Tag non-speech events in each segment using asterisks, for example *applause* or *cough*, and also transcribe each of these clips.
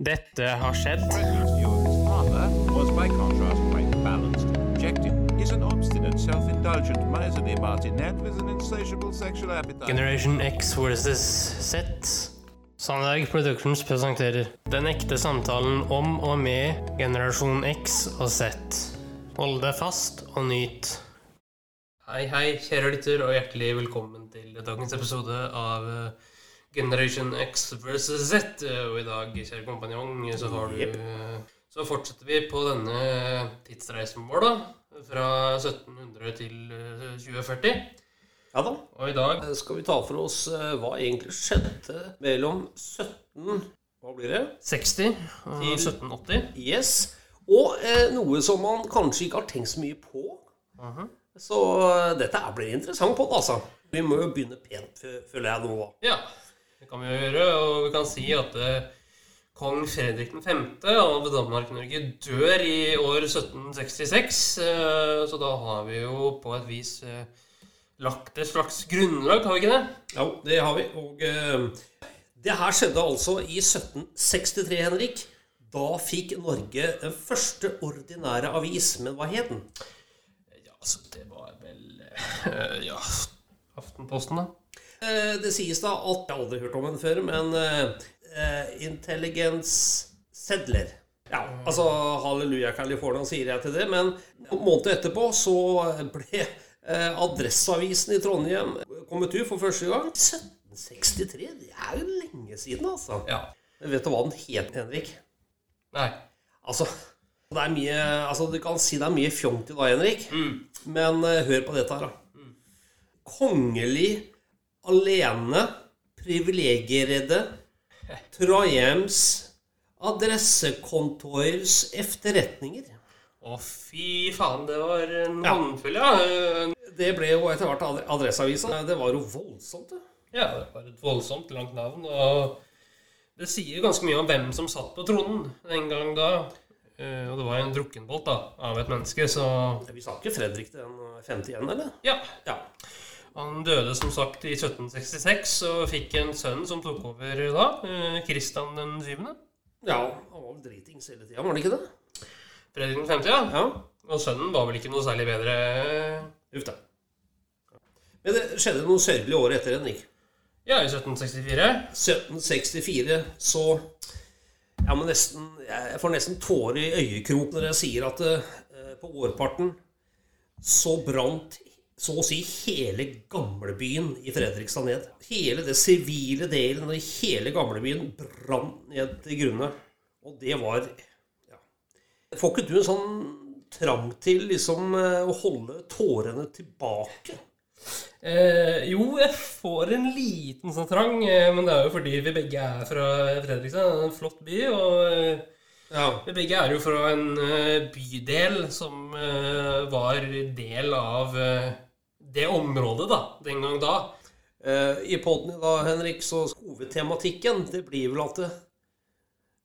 Dette har skjedd. Generation X versus Z. Sandberg Productions presenterer Den ekte samtalen om og med generasjon X og Z. Hold deg fast og nyt. Hei, hei, kjære lytter, og hjertelig velkommen til dagens episode av eh, Generation X versus Z. Og i dag, kjære kompanjong, så har du eh, Så fortsetter vi på denne tidsreisen vår, da. Fra 1700 til eh, 2040. Ja da. Og i dag Skal vi ta for oss eh, hva egentlig skjedde mellom 17 Hva blir det? 60 og 1780. Yes. Og eh, noe som man kanskje ikke har tenkt så mye på. Så eh, dette blir interessant på det, altså. Vi må jo begynne pent, føler jeg nå. Ja, det kan vi jo gjøre. Og vi kan si at eh, kong Fredrik 5. av Danmark-Norge dør i år 1766. eh, så da har vi jo på et vis eh, lagt et slags grunnlag, har vi ikke det? Ja, det har vi. Og det her skjedde altså i 1763, Henrik. Da fikk Norge den første ordinære avis. Men hva het den? Ja, altså, det var vel Ja, Aftenposten, da. Eh, Det sies da at Jeg har aldri hørt om den før, men eh, eh, Sedler. Ja, altså Halleluja, California, sier jeg til det. Men en måned etterpå så ble Adresseavisen i Trondheim kommet ut for første gang. 1763? Det er jo lenge siden, altså. Ja. Vet du hva den het, Henrik? Nei. Altså, det er mye Altså, du kan si det er mye fjongt i dag, Henrik. Men uh, hør på dette her, da. Kongelig alene privilegierede Trondheims adressekontoers efterretninger. Å, fy faen, det var en Ja. håndfull, ja. Det ble jo etter hvert adre- Adresseavisa. Det var jo voldsomt, det. Ja, det var et voldsomt langt navn, og det sier jo ganske mye om hvem som satt på tronen den gang da. Eh, Og det var en drukkenbolt da, av et menneske, så Vi sa ikke Fredrik den 51, eller? ja. Ja. Han døde som sagt i 1766 og fikk en sønn som tok over da, eh, Kristian den syvende. Ja, han var dritings hele tida, var han ikke det? Fredrik den femte, ja. Ja. Og sønnen var vel ikke noe særlig bedre. Uff da. Men det skjedde noe sørgelig året etter, Henrik. Ja, i 1764. 1764 så Ja, men nesten Jeg får nesten tårer i øyekrok når jeg sier at uh, på årparten så brant så å si hele gamlebyen i Fredrikstad ned. Hele det sivile delen av hele gamlebyen brant ned til grunne. Og det var ja. Får ikke du en sånn trang til liksom eh, å holde tårene tilbake? Eh, jo, jeg får en liten sånn trang, eh, men det er jo fordi vi begge er fra Fredrikstad. En flott by. og... Eh, Ja. Vi begge er jo fra en bydel som var del av det området da, den gang da. Eh, I podden i dag, Henrik, så hovedtematikken det blir vel at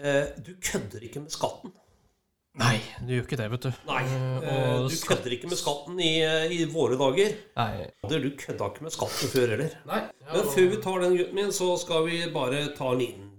eh, du kødder ikke med skatten. Nei, du gjør ikke det, vet du. Nei, Eh, eh, og du kødder ikke med skatten i, eh, i våre dager. Nei. Du kødda ikke med skatten før heller. Nei. Ja, Men før vi tar den, gutten min, så skal vi bare ta en liten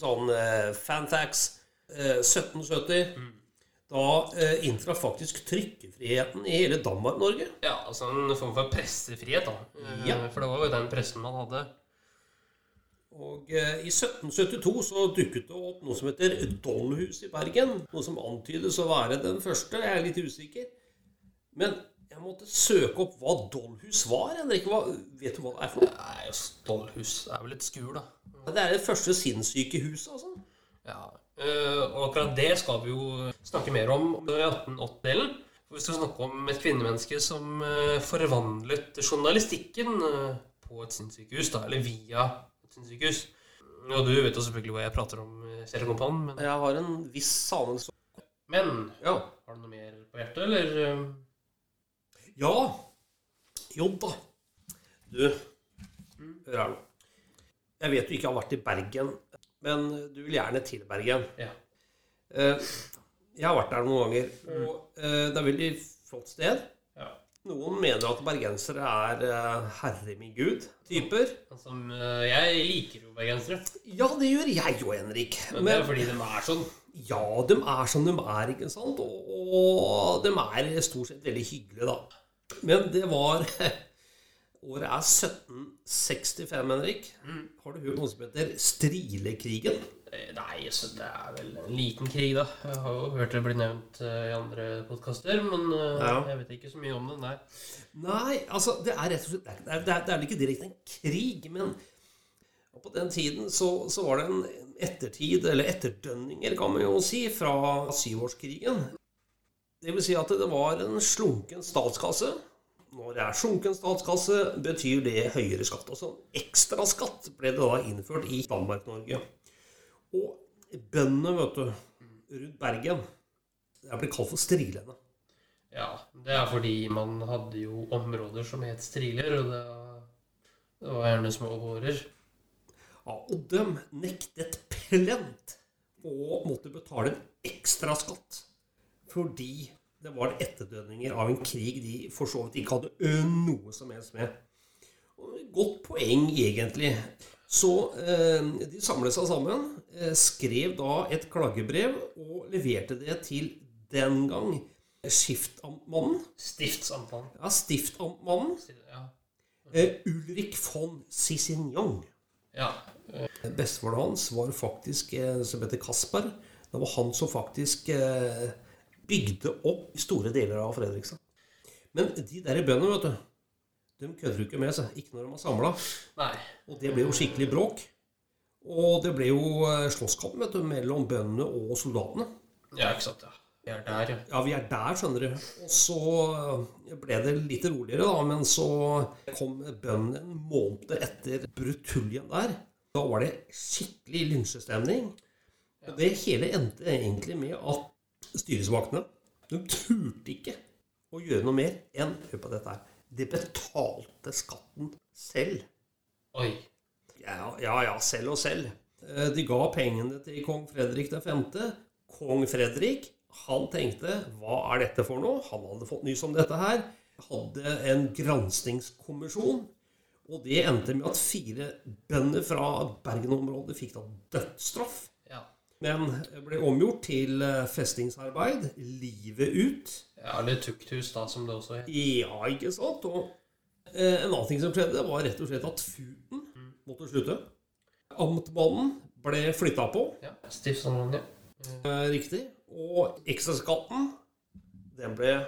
sånn eh, fanfax. Eh, 1770. Mm. Da eh, inntraff faktisk trykkefriheten i hele Danmark-Norge. ja, altså en form for pressefrihet, da. Eh, Ja. For det var jo den pressen man hadde. Og eh, i 1772 så dukket det opp noe som heter Dollhus i Bergen. Noe som antydes å være den første. Jeg er litt usikker. Men jeg måtte søke opp hva Dollhus var. Henrik. Hva, vet du hva det er for noe? Nei, Dollhus er vel et skur, da. Det er det første sinnssykehuset, altså. Ja, og akkurat det skal vi jo snakke mer om i 1880-delen. Vi skal snakke om et kvinnemenneske som eh, forvandlet journalistikken eh, på et sinnssykehus, da, eller via et sinnssykehus. Og du vet jo selvfølgelig hva jeg prater om, eh, kjære kompan, men, Jeg har en viss anelse men Ja. har du noe mer på hjertet, eller? eh? Ja. Jo da. Du, hør her nå. Jeg vet du ikke har vært i Bergen, men du vil gjerne til Bergen. Ja. Eh, Jeg har vært der noen ganger, og eh, det er et veldig flott sted. Ja. Noen mener at bergensere er eh, herre min gud-typer. Altså, jeg liker jo bergensere. Ja, det gjør jeg jo, Henrik. Men det er fordi de er sånn. Ja, de er som de er, ikke sant? Og, og de er stort sett veldig hyggelige, da. Men det var *laughs* Året er 1765, Henrik. Har du hørt noe som heter Strilekrigen? Eh, Nei, så det er vel en liten krig, da. Jeg har jo hørt det bli nevnt eh, i andre podkaster, men eh, Ja. jeg vet ikke så mye om det. Nei. Nei, altså, det er rett og slett Det er, det er, det er ikke direkte en krig, men på den tiden så, så var det en ettertid, eller etterdønninger, kan man jo si, fra syvårskrigen. Det vil si at det var en slunken statskasse. Når det er sunken statskasse, betyr det høyere skatt. Altså ekstra skatt ble det da innført i Danmark-Norge. Og bøndene, vet du, rundt Bergen, det ble kalt for strilene. Ja, det er fordi man hadde jo områder som het striler, og det, var gjerne små gårder. Ja, og de nektet plent å måtte betale en ekstra skatt fordi det var etterdønninger av en krig de for så vidt ikke hadde noe som helst med. Og Godt poeng, egentlig. Så eh, de samlet seg sammen, eh, skrev da et klagebrev og leverte det til den gang skiftamtmannen, Stiftsamtmann. ja, stiftamtmannen Ja. eh, Ulrik von Cicignon. ja. Bestefaren hans var faktisk eh, som heter Kasper. Det var han som faktisk eh, bygde opp store deler av Fredrikstad. Men de der bøndene, vet du, de kødder ikke med seg. Ikke når de er samla. Og det ble jo skikkelig bråk. Og det ble jo eh, slåsskamp vet du, mellom bøndene og soldatene. Ja, ikke sant. Ja. Vi er der, ja. Ja, vi er der, skjønner du. Og så eh, ble det litt roligere, da. Men så kom bøndene en måned etter brutuljen der. Da var det skikkelig lynsjestemning. Og det hele endte egentlig med at styresmaktene de turte ikke å gjøre noe mer enn Hør på dette her. De betalte skatten selv. Oi. Ja, ja, ja, selv og selv. Eh, De ga pengene til kong Fredrik 5. Kong Fredrik, han tenkte hva er dette for noe? Han hadde fått nys om dette her. Hadde en granskingskommisjon. Og det endte med at fire bønder fra Bergen-området fikk da dødsstraff. Ja. Men ble omgjort til eh, festingsarbeid livet ut. ja. Eller tukthus, da, som det også het. Ja, ikke sant? Og eh, en annen ting som skjedde, var rett og slett at futen måtte slutte. Amtmannen ble flytta på, Ja. Stiftsamtmann, ja. eh, riktig. Og ekstraskatten, den ble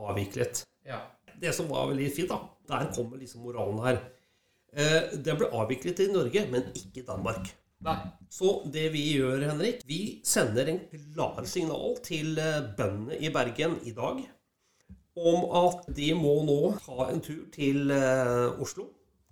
avviklet. ja. Det som var veldig fint, da, der kommer liksom moralen her. Den ble avviklet i Norge, men ikke i Danmark. Nei. Så det vi gjør, Henrik, vi sender en klar signal til eh, bøndene i Bergen i dag om at de må nå ta en tur til eh, Oslo,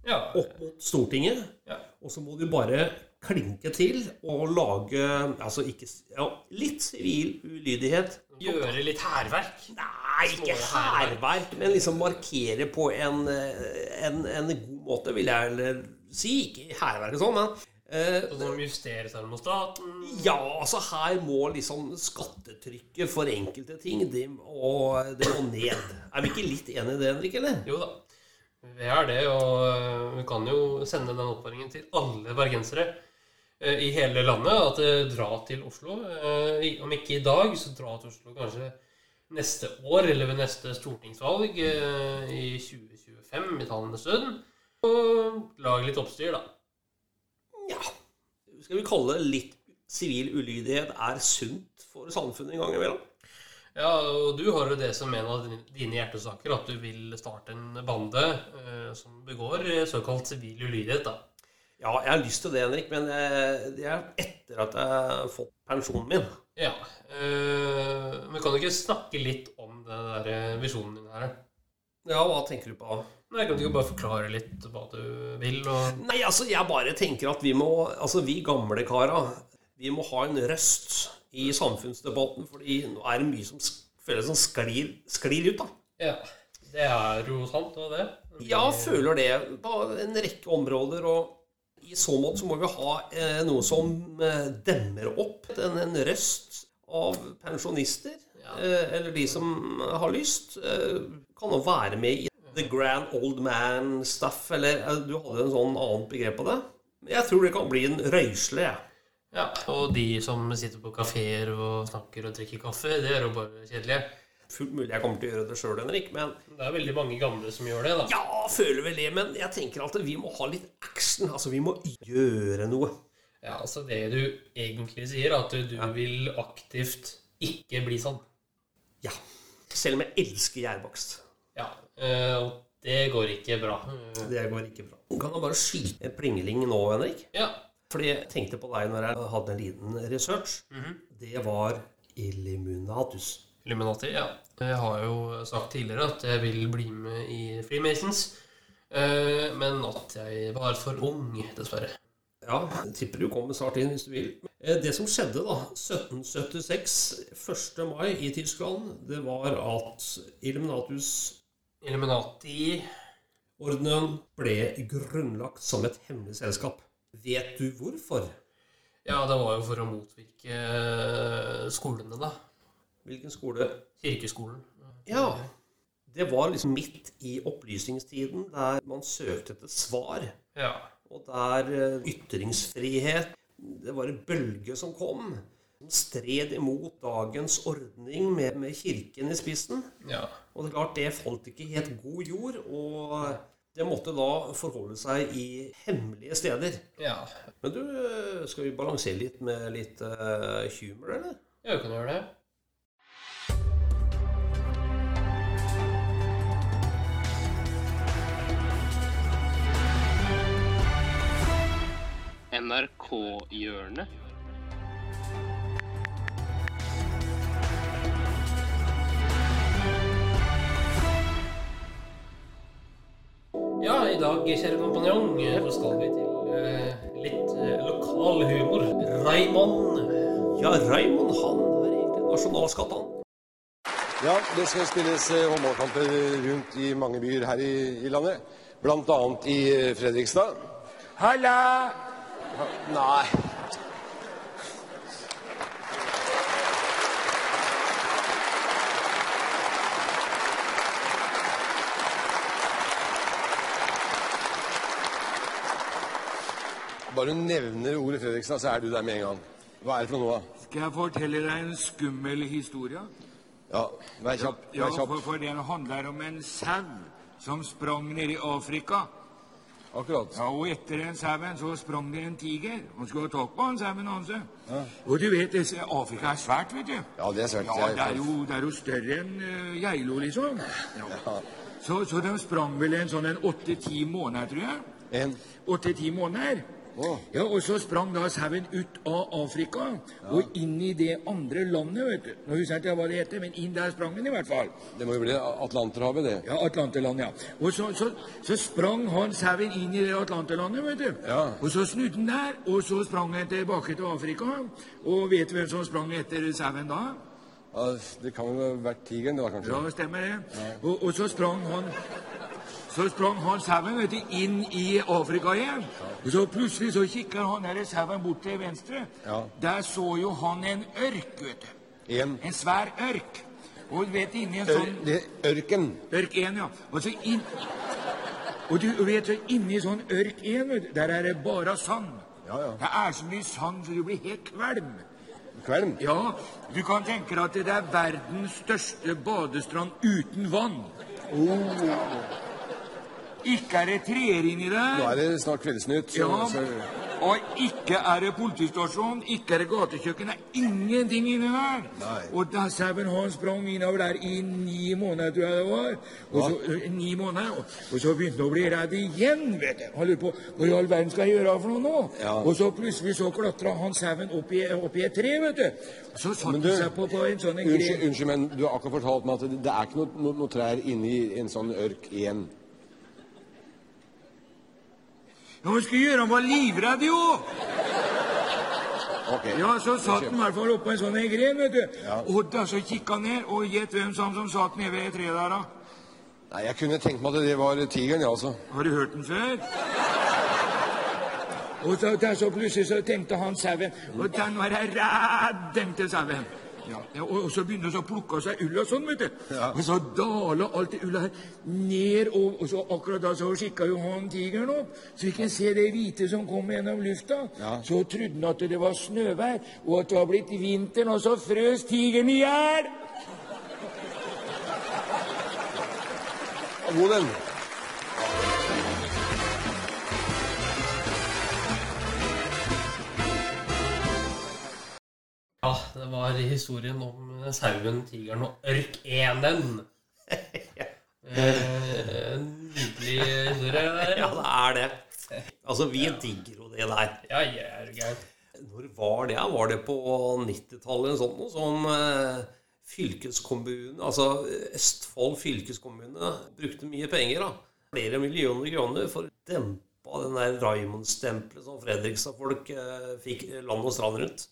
Ja. opp mot Stortinget, ja. og så må de bare klinke til og lage altså ikke, ja, litt sivil ulydighet. Gjøre litt hærverk. Nei, ikke hærverk, men liksom markere på en, eh, en, en god måte, vil jeg si. Ikke hærverk og sånn, men Sånn som justerer termostaten. Ja, altså her må liksom skattetrykket for enkelte ting det må, det må ned. Er vi ikke litt enig i det, Henrik? eller? Jo da. Vi er det, og øh, vi kan jo sende den oppfordringen til alle bergensere øh, i hele landet. At dra til Oslo. Om ikke i dag, så dra til Oslo kanskje neste år, eller ved neste stortingsvalg i 2025 i talende stund. Og lag litt oppstyr, da. Ja. Skal vi kalle det litt sivil ulydighet er sunt for samfunnet en gang imellom? Ja, og du har jo det som en av dine- hjertesaker, at du vil starte en bande eh, som begår øh, såkalt sivil ulydighet, da. Ja, jeg har lyst til det, Henrik, men eh, det er etter at jeg har fått pensjonen min. Ja. eh, men kan du ikke snakke litt om den der øh, visjonen din her? Ja, hva tenker du på? Nei, Kan du ikke bare forklare litt hva du vil? Og... Nei, altså, jeg bare tenker at vi må Altså, vi gamle kara, vi må ha en røst i samfunnsdebatten, fordi nå er det mye som føles som sklir, sklir ut, da. Ja. Det er jo sant, og det. Ja, føler det på en rekke områder. Og i så måte så må vi ha eh, noe som eh, demmer opp en, en røst av pensjonister eh, eller de som har lyst, eh, kan jo være med i the grand old man stuff, eller eh, du hadde en sånn annet begrep på det. Jeg tror det kan bli en røysle, jeg. Ja, og de som sitter på kafeer og snakker og drikker kaffe, det er jo bare kjedelige. Fullt mulig jeg kommer til å gjøre det sjøl, Henrik, men Det er veldig mange gamle som gjør det, da. ja, føler vel det. Men jeg tenker at vi må ha litt action. Altså, vi må gjøre noe. Ja, altså det du egentlig sier, at du, du vil aktivt ikke bli sånn. Ja. Selv om jeg elsker gjærbakst. Ja, eh, og det går ikke bra. Det går ikke bra. Kan du bare skyte en plingeling nå, Henrik? Ja, Fordi jeg tenkte på deg når jeg hadde en liten research. Det var Illuminatus. Illuminati, ja. Jeg har jo sagt tidligere at jeg vil bli med i Freemasons, eh, men at jeg var for ung, dessverre. Ja, jeg tipper du kommer snart inn hvis du vil. Eh, Det som skjedde da, 1776, 1. mai i Tyskland, det var at Illuminatus-ordenen Illuminati ble grunnlagt som et hemmelig selskap. Vet du hvorfor? Ja, det var jo for å motvirke eh, skolene, da. Hvilken skole? Kirkeskolen. Ja, det var liksom midt i opplysningstiden, der man søkte etter svar. Ja. Og der eh, ytringsfrihet Det var en bølge som kom. Som stred imot dagens ordning med, med kirken i spissen. ja. Og det er klart, det falt ikke i helt god jord. Og det måtte da forholde seg i hemmelige steder. Ja, Men du, skal vi balansere litt med litt uh, humor, eller? ja vi kan gjøre det. NRK-hjørnet. I dag, kjære kompanjong, så skal vi til eh, litt eh, lokal humor. Raymond. Ja, Raymond, han er egentlig nasjonalskatt, han. Ja, det skal spilles eh, håndballkamper rundt i mange byer her i, i landet. Blant annet i eh, Fredrikstad. Halla! Nei. Bare du nevner ordet Fredrikstad, så er du der med en gang. Hva er det for noe? Skal jeg fortelle deg en skummel historie? Ja, vær kjapp. Ja, Vær kjapp. for, for den handler om en sau som sprang ned i Afrika. Akkurat. Ja, og etter den sauen så sprang det en tiger. Han skulle ha tak på han sauen hans. Og du vet, Afrika er svært, vet du. Ja, det er svært. Ja, det er jo, det er jo større enn uh, Geilo, liksom. Ja. Så, så de sprang vel en sånn en åtte-ti måneder, tror jeg. En. Åtte-ti måneder. Ja, Og så sprang da sauen ut av Afrika og inn i det andre landet, vet du. Nå husker jeg ikke hva det heter, men inn der sprang den i hvert fall. Det må jo bli Atlanterhavet, det. Ja, Atlanterland, ja. Og så, så, så sprang han sauen inn i det Atlanterlandet, vet du. Ja. Og så snudde han der, og så sprang han tilbake til Afrika. Og vet du hvem som sprang etter sauen da? Ja, det kan jo ha vært tigeren, da, kanskje. Ja, stemmer det. Og, og så sprang han så sprang han sauen inn i Afrika igjen. Og så plutselig så kikker han der sauen bort til venstre. Ja. Der så jo han en ørk, vet du. En. En svær ørk. Og du vet inni en Ør, sånn det, ørken. Ørk 1, ja. Og så inn... Og du vet, så inni sånn ørk 1, vet du, der er det bare sand. Ja, ja. Det er så mye sand, så du blir helt kvalm. Kvelm. Ja, du kan tenke deg at det er verdens største badestrand uten vann. Ikke er det treer inni der. Nå er det snart Kveldsnytt. Så, Ja, så, og ikke er det politistasjon, ikke er det gatekjøkken, det er ingenting inni der. Nei. Og da sauen han sprang innover der i ni måneder, tror jeg det var. Og så, ø, ni måneder, og, og så begynte han å bli redd igjen, vet du. Han lurte på hva i all verden skal jeg gjøre for noe nå? Ja. Og så plutselig så klatra han sauen opp, opp i et tre, vet du. Så satte han seg på, på en sånn en unnskyld, unnskyld, men du har akkurat fortalt meg at det, det er ikke noe, noe, noe trær inni en sånn ørk igjen. Ja, hva skulle gjøre? Han var livredd, jo! Ok. Ja, så satt han i hvert fall oppå en sånn en gren, vet du. Ja. Og da så kikka han ned, og gjett hvem som, som satt nede ved treet der, da? Nei, jeg kunne tenkt meg at det var tigeren, ja, altså. Har du hørt den før? Og så, der så plutselig så tenkte han sauen Og den var jeg redd, tenkte sauen. Ja, og, og så begynner de å plukke av seg ull og sånn, vet du. Ja. Og så daler alt det ullet her ned, og, og så akkurat da så skikka jo han tigeren opp, så vi kan se det hvite som kom gjennom lufta. Ja. Så trodde han at det var snøvær, og at det var blitt vinteren, og så frøs tigeren i hjel. God den. Ja, det var historien om sauen, tigeren og ørkenen. *laughs* Eh, nydelig historie der. *laughs* Ja, det er det. Altså, vi digger jo det der. Ja, jeg er gæren. Når var det? Var det på 90-tallet eller sånt noe? Som fylkeskommunen, fylkeskommune, altså Østfold fylkeskommune brukte mye penger, da. Flere millioner kroner for å dempe den der Raymond-stempelet som Fredrikstad-folk eh, fikk land og strand rundt.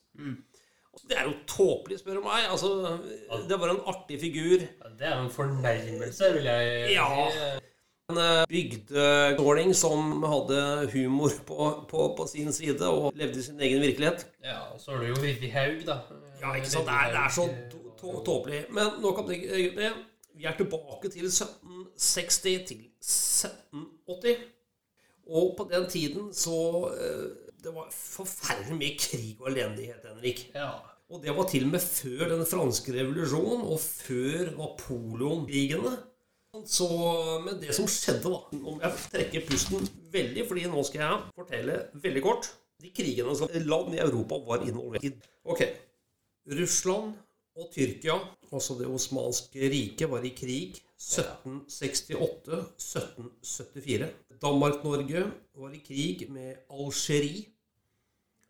Det er jo tåpelig, spør du meg. Altså, det var en artig figur. Ja, det er en fornærmelse, vil jeg si. Ja. En eh, bygdegårding som hadde humor på, på, på sin side og levde i sin egen virkelighet. Ja, og så har du jo Vivi Haug, da. Ja, ikke sant? Det er, det er så tå- tå- tåpelig. Men nå kan det det. Vi er tilbake til 1760 til 1780. Og på den tiden så eh, Det var forferdelig mye krig og elendighet, Henrik. Ja. Og det var til og med før den franske revolusjonen og før Napoleonkrigene. Så, men det som skjedde, da Om jeg trekker pusten veldig, fordi nå skal jeg fortelle veldig kort. De krigene som land i Europa var involvert i. Ok. Russland og Tyrkia, altså det osmanske riket, var i krig 1768-1774. Danmark-Norge var i krig med Algerie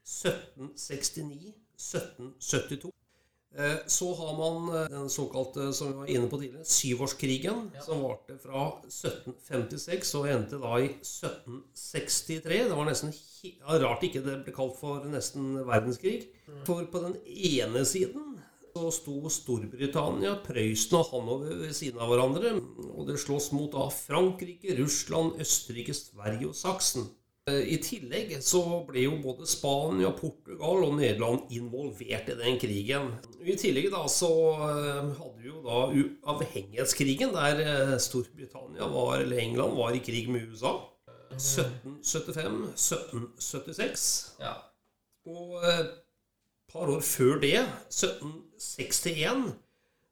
1769-1772. Eh, Så har man eh, den såkalte, som vi var inne på tidligere, syvårskrigen, som varte fra 1756 og endte da i 1763. Det var nesten ja, rart ikke det ble kalt for nesten verdenskrig. For på den ene siden så sto Storbritannia, Prøysen og Hanover ved siden av hverandre. Og det slåss mot da Frankrike, Russland, Østerrike, Sverige og Saksen. Eh, I tillegg så ble jo både Spania, Portugal og Nederland involvert i den krigen. I tillegg da så eh, hadde vi jo da uavhengighetskrigen, der eh, Storbritannia var, eller England var i krig med USA. 1775-1776. ja. Og et par år før det, 1761,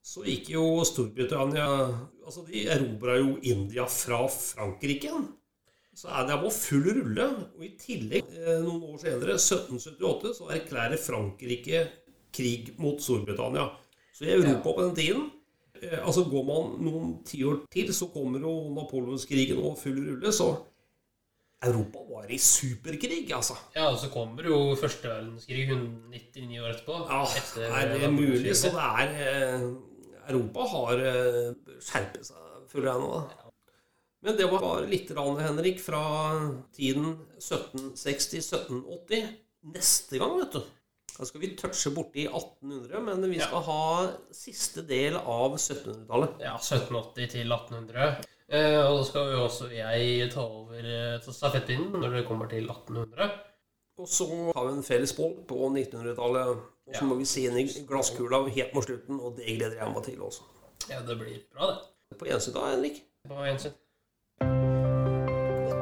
så gikk jo Storbritannia Altså, de erobra jo India fra Frankrike. Så er det var full rulle. Og i tillegg, eh, noen år senere, 1778, så erklærer Frankrike krig mot Storbritannia. Så i Europa på den tiden eh, Altså Går man noen tiår til, så kommer jo napoleonskrigen og full rulle. Så Europa var i superkrig, altså. ja, og så kommer jo første verdenskrig 199 år etterpå. Ja, etter er det mulig? Så det er eh, Europa har eh, skjerpet seg, føler jeg nå. Ja. Men det var bare litt, rann, Henrik, fra tiden 1760-1780. Neste gang, vet du, da skal vi touche borti 1800, men vi skal ha siste del av 1700-tallet. Ja, 1780 til 1800. Eh, og da skal jo også jeg ta over eh, ta stafettpinnen når det kommer til 1800. Og så har vi en felles bål på 1900-tallet. Og så Ja. må vi se inn i glasskula helt mot slutten, og det gleder jeg meg til også. Ja, det blir bra, det. På gjensyn da, Henrik. På gjensyn.